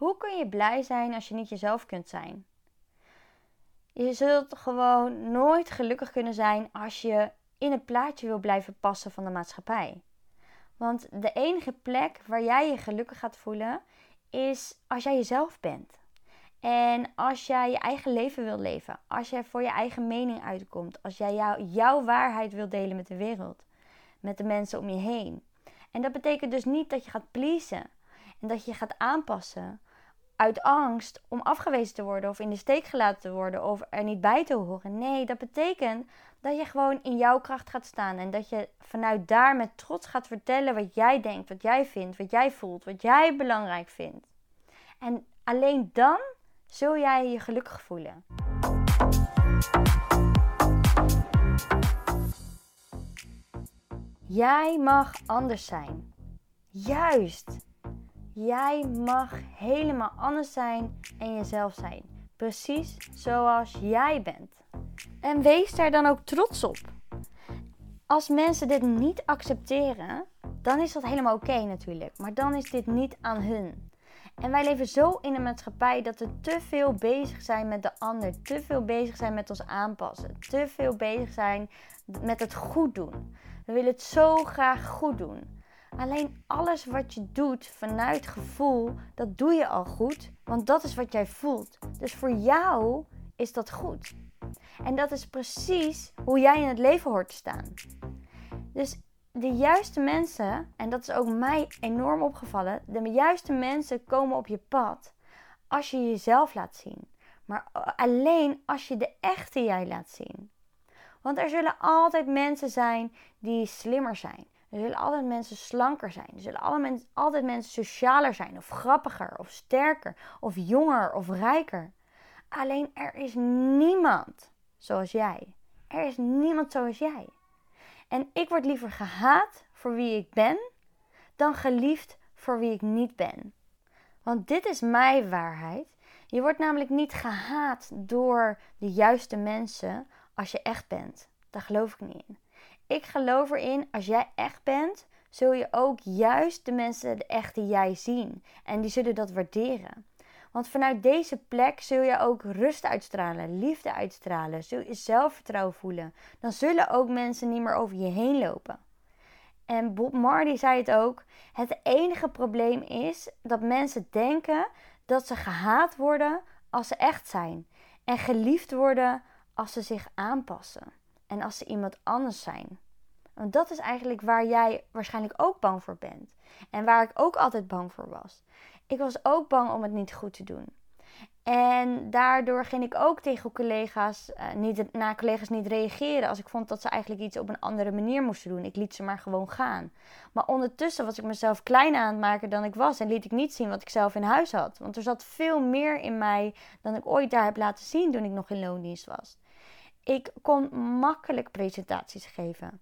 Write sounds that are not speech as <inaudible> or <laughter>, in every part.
Hoe kun je blij zijn als je niet jezelf kunt zijn? Je zult gewoon nooit gelukkig kunnen zijn als je in het plaatje wil blijven passen van de maatschappij. Want de enige plek waar jij je gelukkig gaat voelen is als jij jezelf bent. En als jij je eigen leven wil leven, als jij voor je eigen mening uitkomt, als jij jouw waarheid wil delen met de wereld, met de mensen om je heen. En dat betekent dus niet dat je gaat pleasen en dat je gaat aanpassen uit angst om afgewezen te worden of in de steek gelaten te worden of er niet bij te horen. Nee, dat betekent dat je gewoon in jouw kracht gaat staan en dat je vanuit daar met trots gaat vertellen wat jij denkt, wat jij vindt, wat jij voelt, wat jij belangrijk vindt. En alleen dan zul jij je gelukkig voelen. Jij mag anders zijn. Juist. Jij mag helemaal anders zijn en jezelf zijn. Precies zoals jij bent. En wees daar dan ook trots op. Als mensen dit niet accepteren, dan is dat helemaal oké natuurlijk. Maar dan is dit niet aan hun. En wij leven zo in een maatschappij dat we te veel bezig zijn met de ander. Te veel bezig zijn met ons aanpassen. Te veel bezig zijn met het goed doen. We willen het zo graag goed doen. Alleen alles wat je doet vanuit gevoel, dat doe je al goed. Want dat is wat jij voelt. Dus voor jou is dat goed. En dat is precies hoe jij in het leven hoort te staan. Dus de juiste mensen, en dat is ook mij enorm opgevallen, de juiste mensen komen op je pad als je jezelf laat zien. Maar alleen als je de echte jij laat zien. Want er zullen altijd mensen zijn die slimmer zijn. Er zullen altijd mensen slanker zijn. Er zullen altijd mensen socialer zijn, of grappiger, of sterker, of jonger, of rijker. Alleen er is niemand zoals jij. Er is niemand zoals jij. En ik word liever gehaat voor wie ik ben, dan geliefd voor wie ik niet ben. Want dit is mijn waarheid. Je wordt namelijk niet gehaat door de juiste mensen als je echt bent. Daar geloof ik niet in. Ik geloof erin, als jij echt bent, zul je ook juist de mensen de echte jij zien. En die zullen dat waarderen. Want vanuit deze plek zul je ook rust uitstralen, liefde uitstralen, zul je zelfvertrouwen voelen. Dan zullen ook mensen niet meer over je heen lopen. En Bob Marley zei het ook: het enige probleem is dat mensen denken dat ze gehaat worden als ze echt zijn en geliefd worden als ze zich aanpassen en als ze iemand anders zijn. Want dat is eigenlijk waar jij waarschijnlijk ook bang voor bent. En waar ik ook altijd bang voor was. Ik was ook bang om het niet goed te doen. En daardoor ging ik ook tegen collega's, uh, niet, na collega's niet reageren als ik vond dat ze eigenlijk iets op een andere manier moesten doen. Ik liet ze maar gewoon gaan. Maar ondertussen was ik mezelf kleiner aan het maken dan ik was en liet ik niet zien wat ik zelf in huis had. Want er zat veel meer in mij dan ik ooit daar heb laten zien toen ik nog in loondienst was. Ik kon makkelijk presentaties geven.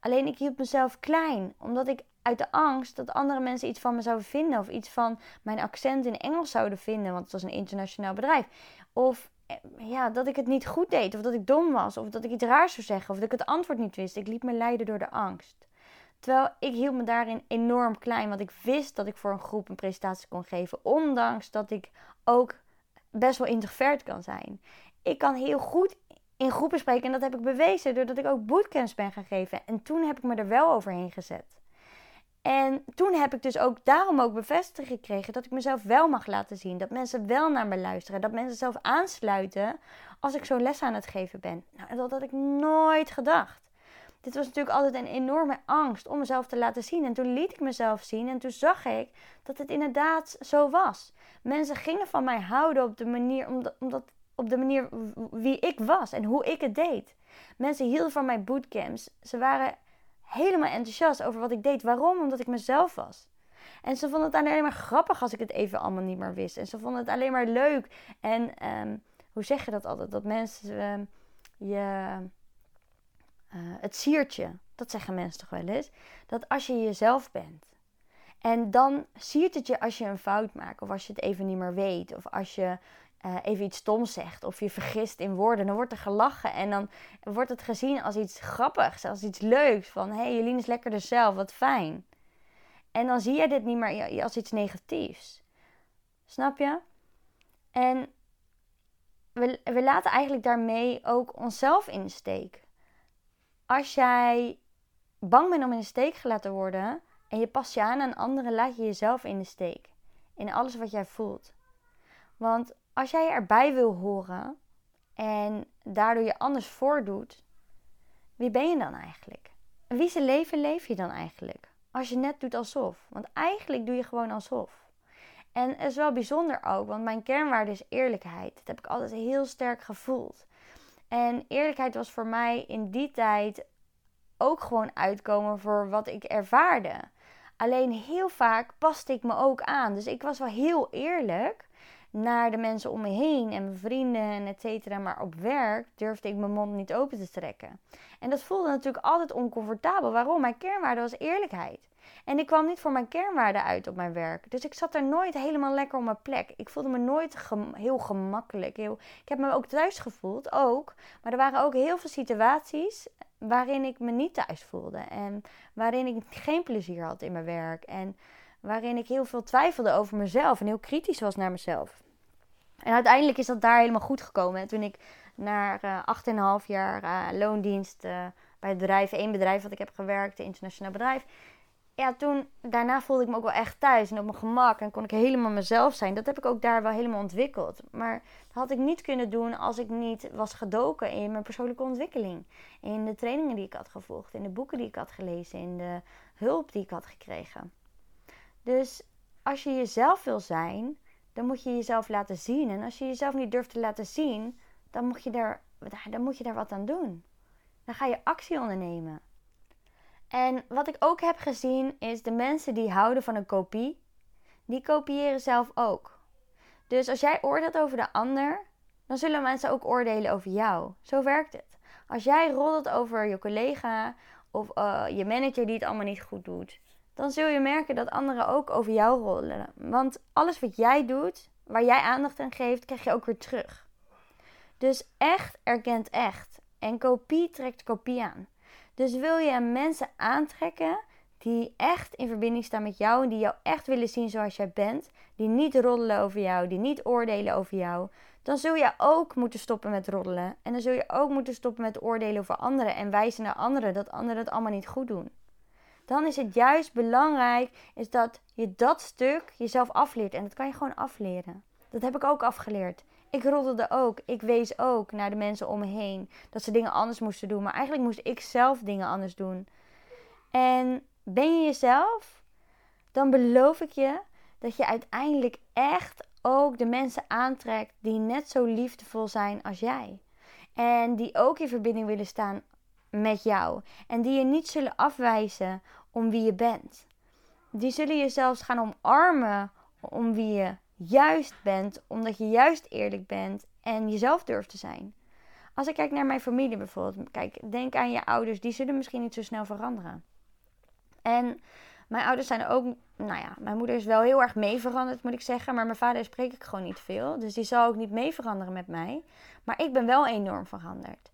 Alleen ik hield mezelf klein, omdat ik uit de angst dat andere mensen iets van me zouden vinden. Of iets van mijn accent in Engels zouden vinden, want het was een internationaal bedrijf. Of eh, ja, dat ik het niet goed deed, of dat ik dom was, of dat ik iets raars zou zeggen, of dat ik het antwoord niet wist. Ik liet me leiden door de angst. Terwijl ik hield me daarin enorm klein, want ik wist dat ik voor een groep een presentatie kon geven, ondanks dat ik ook best wel introvert kan zijn. Ik kan heel goed in groepen spreken. En dat heb ik bewezen doordat ik ook bootcamps ben gaan geven. En toen heb ik me er wel overheen gezet. En toen heb ik dus ook daarom ook bevestigd gekregen dat ik mezelf wel mag laten zien. Dat mensen wel naar me luisteren. Dat mensen zelf aansluiten als ik zo'n les aan het geven ben. Nou, dat had ik nooit gedacht. Dit was natuurlijk altijd een enorme angst om mezelf te laten zien. En toen liet ik mezelf zien en toen zag ik dat het inderdaad zo was. Mensen gingen van mij houden op de manier, omdat, omdat op de manier wie ik was en hoe ik het deed. Mensen hielden van mijn bootcamps. Ze waren helemaal enthousiast over wat ik deed. Waarom? Omdat ik mezelf was. En ze vonden het alleen maar grappig als ik het even allemaal niet meer wist. En ze vonden het alleen maar leuk. En um, hoe zeg je dat altijd? Dat mensen uh, je. Uh, het siertje, dat zeggen mensen toch wel eens. Dat als je jezelf bent. En dan siert het je als je een fout maakt. Of als je het even niet meer weet. Of als je uh, even iets stoms zegt of je vergist in woorden, dan wordt er gelachen en dan wordt het gezien als iets grappigs, als iets leuks. Van hé, hey, Jolien is lekker dus wat fijn. En dan zie je dit niet meer als iets negatiefs. Snap je? En we, we laten eigenlijk daarmee ook onszelf in de steek. Als jij bang bent om in de steek gelaten te worden en je past je aan aan anderen, laat je jezelf in de steek. In alles wat jij voelt. Want als jij erbij wil horen en daardoor je anders voordoet, wie ben je dan eigenlijk? Wie zijn leven leef je dan eigenlijk? Als je net doet alsof. Want eigenlijk doe je gewoon alsof. En het is wel bijzonder ook, want mijn kernwaarde is eerlijkheid. Dat heb ik altijd heel sterk gevoeld. En eerlijkheid was voor mij in die tijd ook gewoon uitkomen voor wat ik ervaarde. Alleen heel vaak paste ik me ook aan. Dus ik was wel heel eerlijk naar de mensen om me heen en mijn vrienden en et cetera. Maar op werk durfde ik mijn mond niet open te trekken. En dat voelde natuurlijk altijd oncomfortabel. Waarom? Mijn kernwaarde was eerlijkheid. En ik kwam niet voor mijn kernwaarden uit op mijn werk. Dus ik zat er nooit helemaal lekker op mijn plek. Ik voelde me nooit heel gemakkelijk. Ik heb me ook thuis gevoeld, ook. Maar er waren ook heel veel situaties waarin ik me niet thuis voelde. En waarin ik geen plezier had in mijn werk. En waarin ik heel veel twijfelde over mezelf en heel kritisch was naar mezelf. En uiteindelijk is dat daar helemaal goed gekomen. En toen ik na uh, 8,5 jaar uh, loondienst uh, bij het bedrijf, één bedrijf wat ik heb gewerkt, een internationaal bedrijf, ja, toen, daarna voelde ik me ook wel echt thuis en op mijn gemak. En kon ik helemaal mezelf zijn. Dat heb ik ook daar wel helemaal ontwikkeld. Maar dat had ik niet kunnen doen als ik niet was gedoken in mijn persoonlijke ontwikkeling. In de trainingen die ik had gevolgd. In de boeken die ik had gelezen. In de hulp die ik had gekregen. Dus als je jezelf wil zijn, dan moet je jezelf laten zien. En als je jezelf niet durft te laten zien, dan moet je daar, dan moet je daar wat aan doen. Dan ga je actie ondernemen. En wat ik ook heb gezien is de mensen die houden van een kopie, die kopiëren zelf ook. Dus als jij oordeelt over de ander, dan zullen mensen ook oordelen over jou. Zo werkt het. Als jij roddelt over je collega of uh, je manager die het allemaal niet goed doet, dan zul je merken dat anderen ook over jou roddelen. Want alles wat jij doet, waar jij aandacht aan geeft, krijg je ook weer terug. Dus echt erkent echt. En kopie trekt kopie aan. Dus wil je mensen aantrekken die echt in verbinding staan met jou en die jou echt willen zien zoals jij bent, die niet roddelen over jou, die niet oordelen over jou, dan zul je ook moeten stoppen met roddelen. En dan zul je ook moeten stoppen met oordelen over anderen en wijzen naar anderen dat anderen het allemaal niet goed doen. Dan is het juist belangrijk is dat je dat stuk jezelf afleert. En dat kan je gewoon afleren. Dat heb ik ook afgeleerd. Ik roddelde ook. Ik wees ook naar de mensen om me heen. Dat ze dingen anders moesten doen. Maar eigenlijk moest ik zelf dingen anders doen. En ben je jezelf? Dan beloof ik je dat je uiteindelijk echt ook de mensen aantrekt die net zo liefdevol zijn als jij. En die ook in verbinding willen staan met jou. En die je niet zullen afwijzen om wie je bent. Die zullen je zelfs gaan omarmen om wie je juist bent, omdat je juist eerlijk bent en jezelf durft te zijn. Als ik kijk naar mijn familie bijvoorbeeld, kijk, denk aan je ouders, die zullen misschien niet zo snel veranderen. En mijn ouders zijn ook, nou ja, mijn moeder is wel heel erg mee veranderd, moet ik zeggen. Maar mijn vader spreek ik gewoon niet veel. Dus die zal ook niet mee veranderen met mij. Maar ik ben wel enorm veranderd.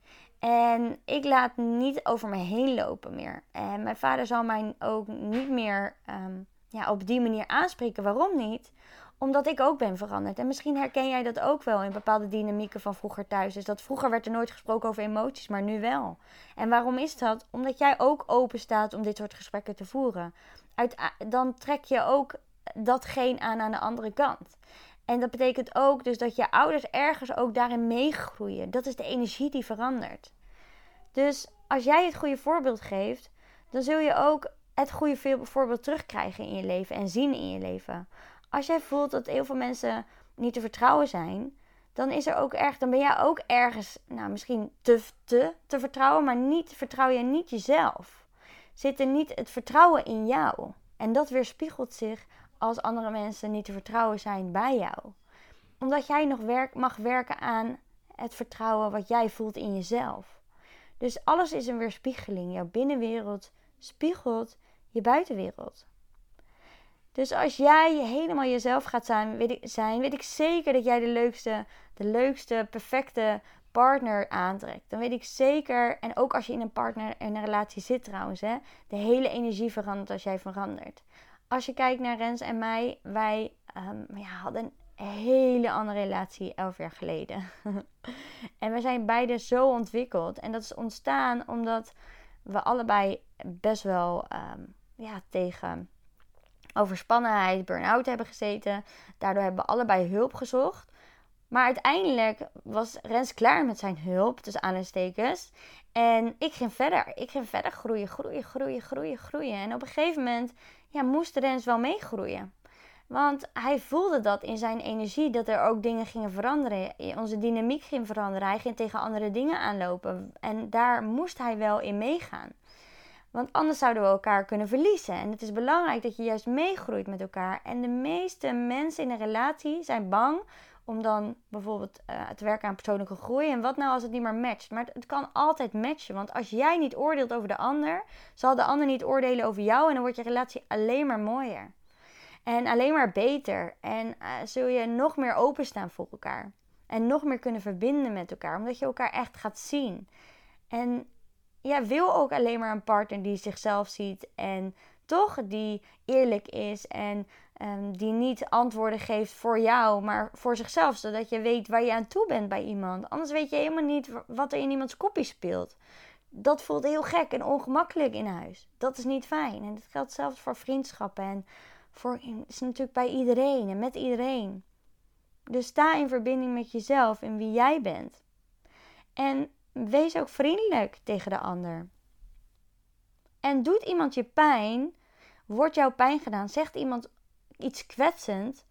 En ik laat niet over me heen lopen meer. En mijn vader zal mij ook niet meer ehm, ja, op die manier aanspreken. Waarom niet? Omdat ik ook ben veranderd. En misschien herken jij dat ook wel in bepaalde dynamieken van vroeger thuis. Dus dat vroeger werd er nooit gesproken over emoties, maar nu wel. En waarom is dat? Omdat jij ook open staat om dit soort gesprekken te voeren. Uit, dan trek je ook datgene aan aan de andere kant. En dat betekent ook dus dat je ouders ergens ook daarin meegroeien. Dat is de energie die verandert. Dus als jij het goede voorbeeld geeft, dan zul je ook het goede voorbeeld terugkrijgen in je leven en zien in je leven. Als jij voelt dat heel veel mensen niet te vertrouwen zijn, dan is er ook erg, dan ben jij ook ergens, nou misschien te, te, te vertrouwen, maar niet vertrouw je niet jezelf. Zit er niet het vertrouwen in jou? En dat weerspiegelt zich als andere mensen niet te vertrouwen zijn bij jou. Omdat jij nog werk, mag werken aan het vertrouwen wat jij voelt in jezelf. Dus alles is een weerspiegeling. Jouw binnenwereld spiegelt je buitenwereld. Dus als jij helemaal jezelf gaat zijn weet, ik, zijn, weet ik zeker dat jij de leukste, de leukste, perfecte partner aantrekt. Dan weet ik zeker, en ook als je in een partner in een relatie zit trouwens, hè, de hele energie verandert als jij verandert. Als je kijkt naar Rens en mij, wij um, ja, hadden hele andere relatie elf jaar geleden. <laughs> en we zijn beide zo ontwikkeld. En dat is ontstaan omdat we allebei best wel ehm, ja, tegen overspannenheid, burn-out hebben gezeten. Daardoor hebben we allebei hulp gezocht. Maar uiteindelijk was Rens klaar met zijn hulp, tussen aanstekens. En ik ging verder. Ik ging verder groeien, groeien, groeien, groeien, groeien. En op een gegeven moment ja, moest Rens wel meegroeien. Want hij voelde dat in zijn energie, dat er ook dingen gingen veranderen. Onze dynamiek ging veranderen. Hij ging tegen andere dingen aanlopen. En daar moest hij wel in meegaan. Want anders zouden we elkaar kunnen verliezen. En het is belangrijk dat je juist meegroeit met elkaar. En de meeste mensen in een relatie zijn bang om dan bijvoorbeeld uh, te werken aan persoonlijke groei. En wat nou als het niet meer matcht? Maar het, kan altijd matchen. Want als jij niet oordeelt over de ander, zal de ander niet oordelen over jou. En dan wordt je relatie alleen maar mooier. En alleen maar beter. En uh, zul je nog meer openstaan voor elkaar. En nog meer kunnen verbinden met elkaar. Omdat je elkaar echt gaat zien. En jij wil ook alleen maar een partner die zichzelf ziet. En toch die eerlijk is. En um, die niet antwoorden geeft voor jou, maar voor zichzelf. Zodat je weet waar je aan toe bent bij iemand. Anders weet je helemaal niet wat er in iemands kopie speelt. Dat voelt heel gek en ongemakkelijk in huis. Dat is niet fijn. En dat geldt zelfs voor vriendschappen. En voor, is natuurlijk bij iedereen en met iedereen. Dus sta in verbinding met jezelf en wie jij bent. En wees ook vriendelijk tegen de ander. En doet iemand je pijn, wordt jouw pijn gedaan, zegt iemand iets kwetsend,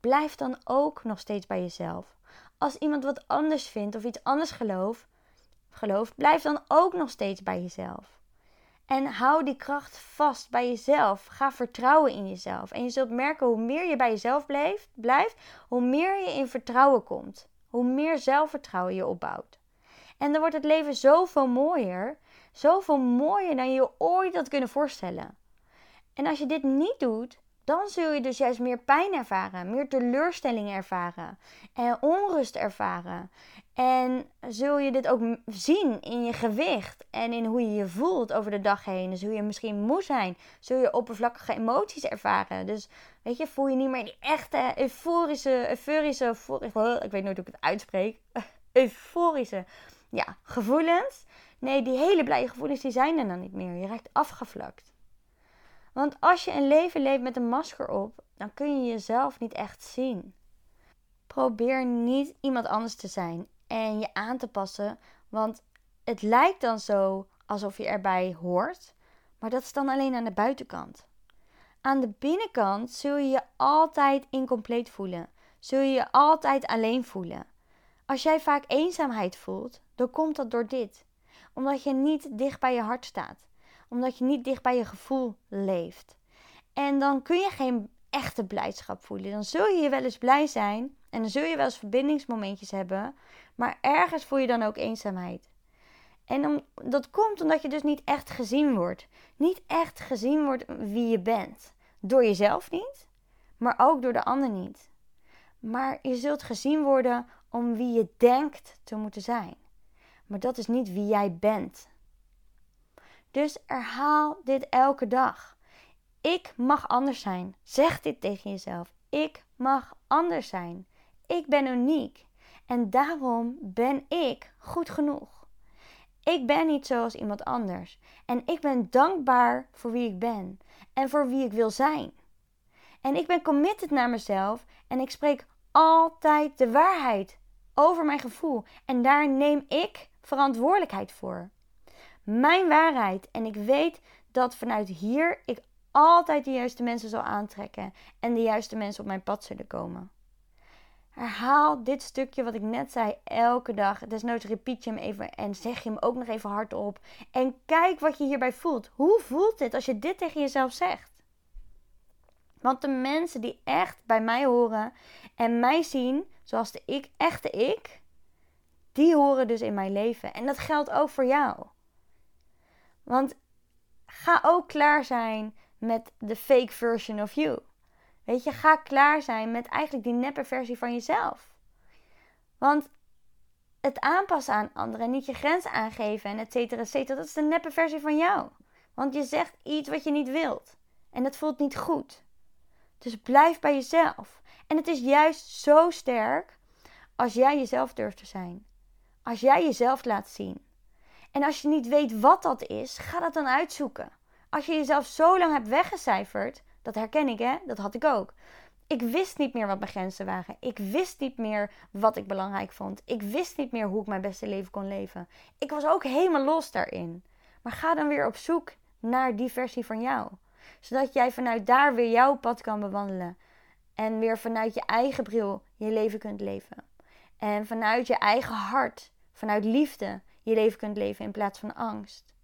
blijf dan ook nog steeds bij jezelf. Als iemand wat anders vindt of iets anders gelooft, gelooft blijf dan ook nog steeds bij jezelf. En hou die kracht vast bij jezelf. Ga vertrouwen in jezelf. En je zult merken hoe meer je bij jezelf blijft, blijft hoe meer je in vertrouwen komt. Hoe meer zelfvertrouwen je opbouwt. En dan wordt het leven zoveel mooier. Zoveel mooier dan je je ooit had kunnen voorstellen. En als je dit niet doet, dan zul je dus juist meer pijn ervaren, meer teleurstelling ervaren en onrust ervaren. En zul je dit ook zien in je gewicht en in hoe je je voelt over de dag heen. Zul je misschien moe zijn, zul je oppervlakkige emoties ervaren. Dus weet je, voel je niet meer die echte euforische, euforische, euforische ik weet nooit hoe ik het uitspreek, <laughs> euforische ja, gevoelens. Nee, die hele blije gevoelens die zijn er dan niet meer. Je raakt afgevlakt. Want als je een leven leeft met een masker op, dan kun je jezelf niet echt zien. Probeer niet iemand anders te zijn en je aan te passen, want het lijkt dan zo alsof je erbij hoort, maar dat is dan alleen aan de buitenkant. Aan de binnenkant zul je je altijd incompleet voelen. Zul je je altijd alleen voelen. Als jij vaak eenzaamheid voelt, dan komt dat door dit. Omdat je niet dicht bij je hart staat omdat je niet dicht bij je gevoel leeft. En dan kun je geen echte blijdschap voelen. Dan zul je wel eens blij zijn en dan zul je wel eens verbindingsmomentjes hebben, maar ergens voel je dan ook eenzaamheid. En dat komt omdat je dus niet echt gezien wordt. Niet echt gezien wordt wie je bent. Door jezelf niet, maar ook door de ander niet. Maar je zult gezien worden om wie je denkt te moeten zijn. Maar dat is niet wie jij bent. Dus herhaal dit elke dag. Ik mag anders zijn. Zeg dit tegen jezelf. Ik mag anders zijn. Ik ben uniek. En daarom ben ik goed genoeg. Ik ben niet zoals iemand anders. En ik ben dankbaar voor wie ik ben en voor wie ik wil zijn. En ik ben committed naar mezelf en ik spreek altijd de waarheid over mijn gevoel. En daar neem ik verantwoordelijkheid voor mijn waarheid. En ik weet dat vanuit hier ik altijd de juiste mensen zal aantrekken en de juiste mensen op mijn pad zullen komen. Herhaal dit stukje wat ik net zei elke dag. Desnoods repeat je hem even en zeg je hem ook nog even hardop. En kijk wat je hierbij voelt. Hoe voelt dit als je dit tegen jezelf zegt? Want de mensen die echt bij mij horen en mij zien zoals de ik, echte ik, die horen dus in mijn leven. En dat geldt ook voor jou. Want ga ook klaar zijn met de fake version of you. Weet je, ga klaar zijn met eigenlijk die neppe versie van jezelf. Want het aanpassen aan anderen, niet je grenzen aangeven en et cetera, et cetera, dat is de neppe versie van jou. Want je zegt iets wat je niet wilt. En dat voelt niet goed. Dus blijf bij jezelf. En het is juist zo sterk als jij jezelf durft te zijn. Als jij jezelf laat zien. En als je niet weet wat dat is, ga dat dan uitzoeken. Als je jezelf zo lang hebt weggecijferd, dat herken ik hè, dat had ik ook. Ik wist niet meer wat mijn grenzen waren. Ik wist niet meer wat ik belangrijk vond. Ik wist niet meer hoe ik mijn beste leven kon leven. Ik was ook helemaal los daarin. Maar ga dan weer op zoek naar die versie van jou. Zodat jij vanuit daar weer jouw pad kan bewandelen. En weer vanuit je eigen bril je leven kunt leven. En vanuit je eigen hart, vanuit liefde, je leven kunt leven in plaats van angst.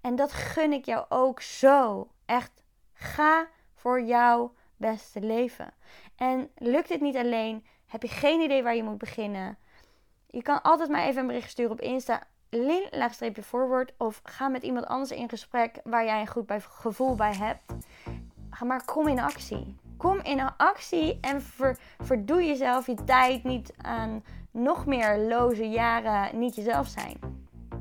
En dat gun ik jou ook zo. Echt, ga voor jouw beste leven. En lukt dit niet alleen, heb je geen idee waar je moet beginnen. Je kan altijd maar even een bericht sturen op Insta. Lin forward. Of ga met iemand anders in gesprek waar jij een goed gevoel bij hebt. Maar kom in actie. Kom in actie en ver, verdoe jezelf je tijd niet aan nog meer loze jaren niet jezelf zijn.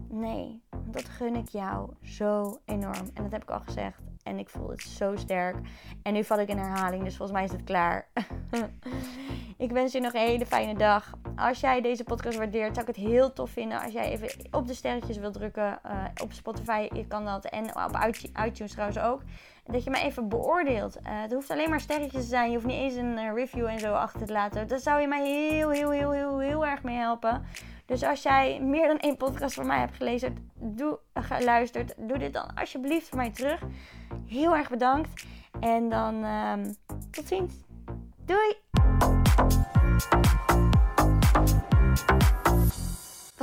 Nee, dat gun ik jou zo enorm. En dat heb ik al gezegd. En ik voel het zo sterk. En nu val ik in herhaling, dus volgens mij is het klaar. <laughs> ik wens je nog een hele fijne dag. Als jij deze podcast waardeert, zou ik het heel tof vinden als jij even op de sterretjes wilt drukken. Uh, op Spotify je kan dat en op iTunes trouwens ook. Dat je me even beoordeelt. Uh, het hoeft alleen maar sterretjes te zijn. Je hoeft niet eens een eh, review en zo achter te laten. Daar zou je mij heel, heel, heel, heel, heel erg mee helpen. Dus als jij meer dan één podcast van mij hebt gelezen, doe, geluisterd, doe dit dan alsjeblieft voor mij terug. Heel erg bedankt. En dan um, tot ziens. Doei!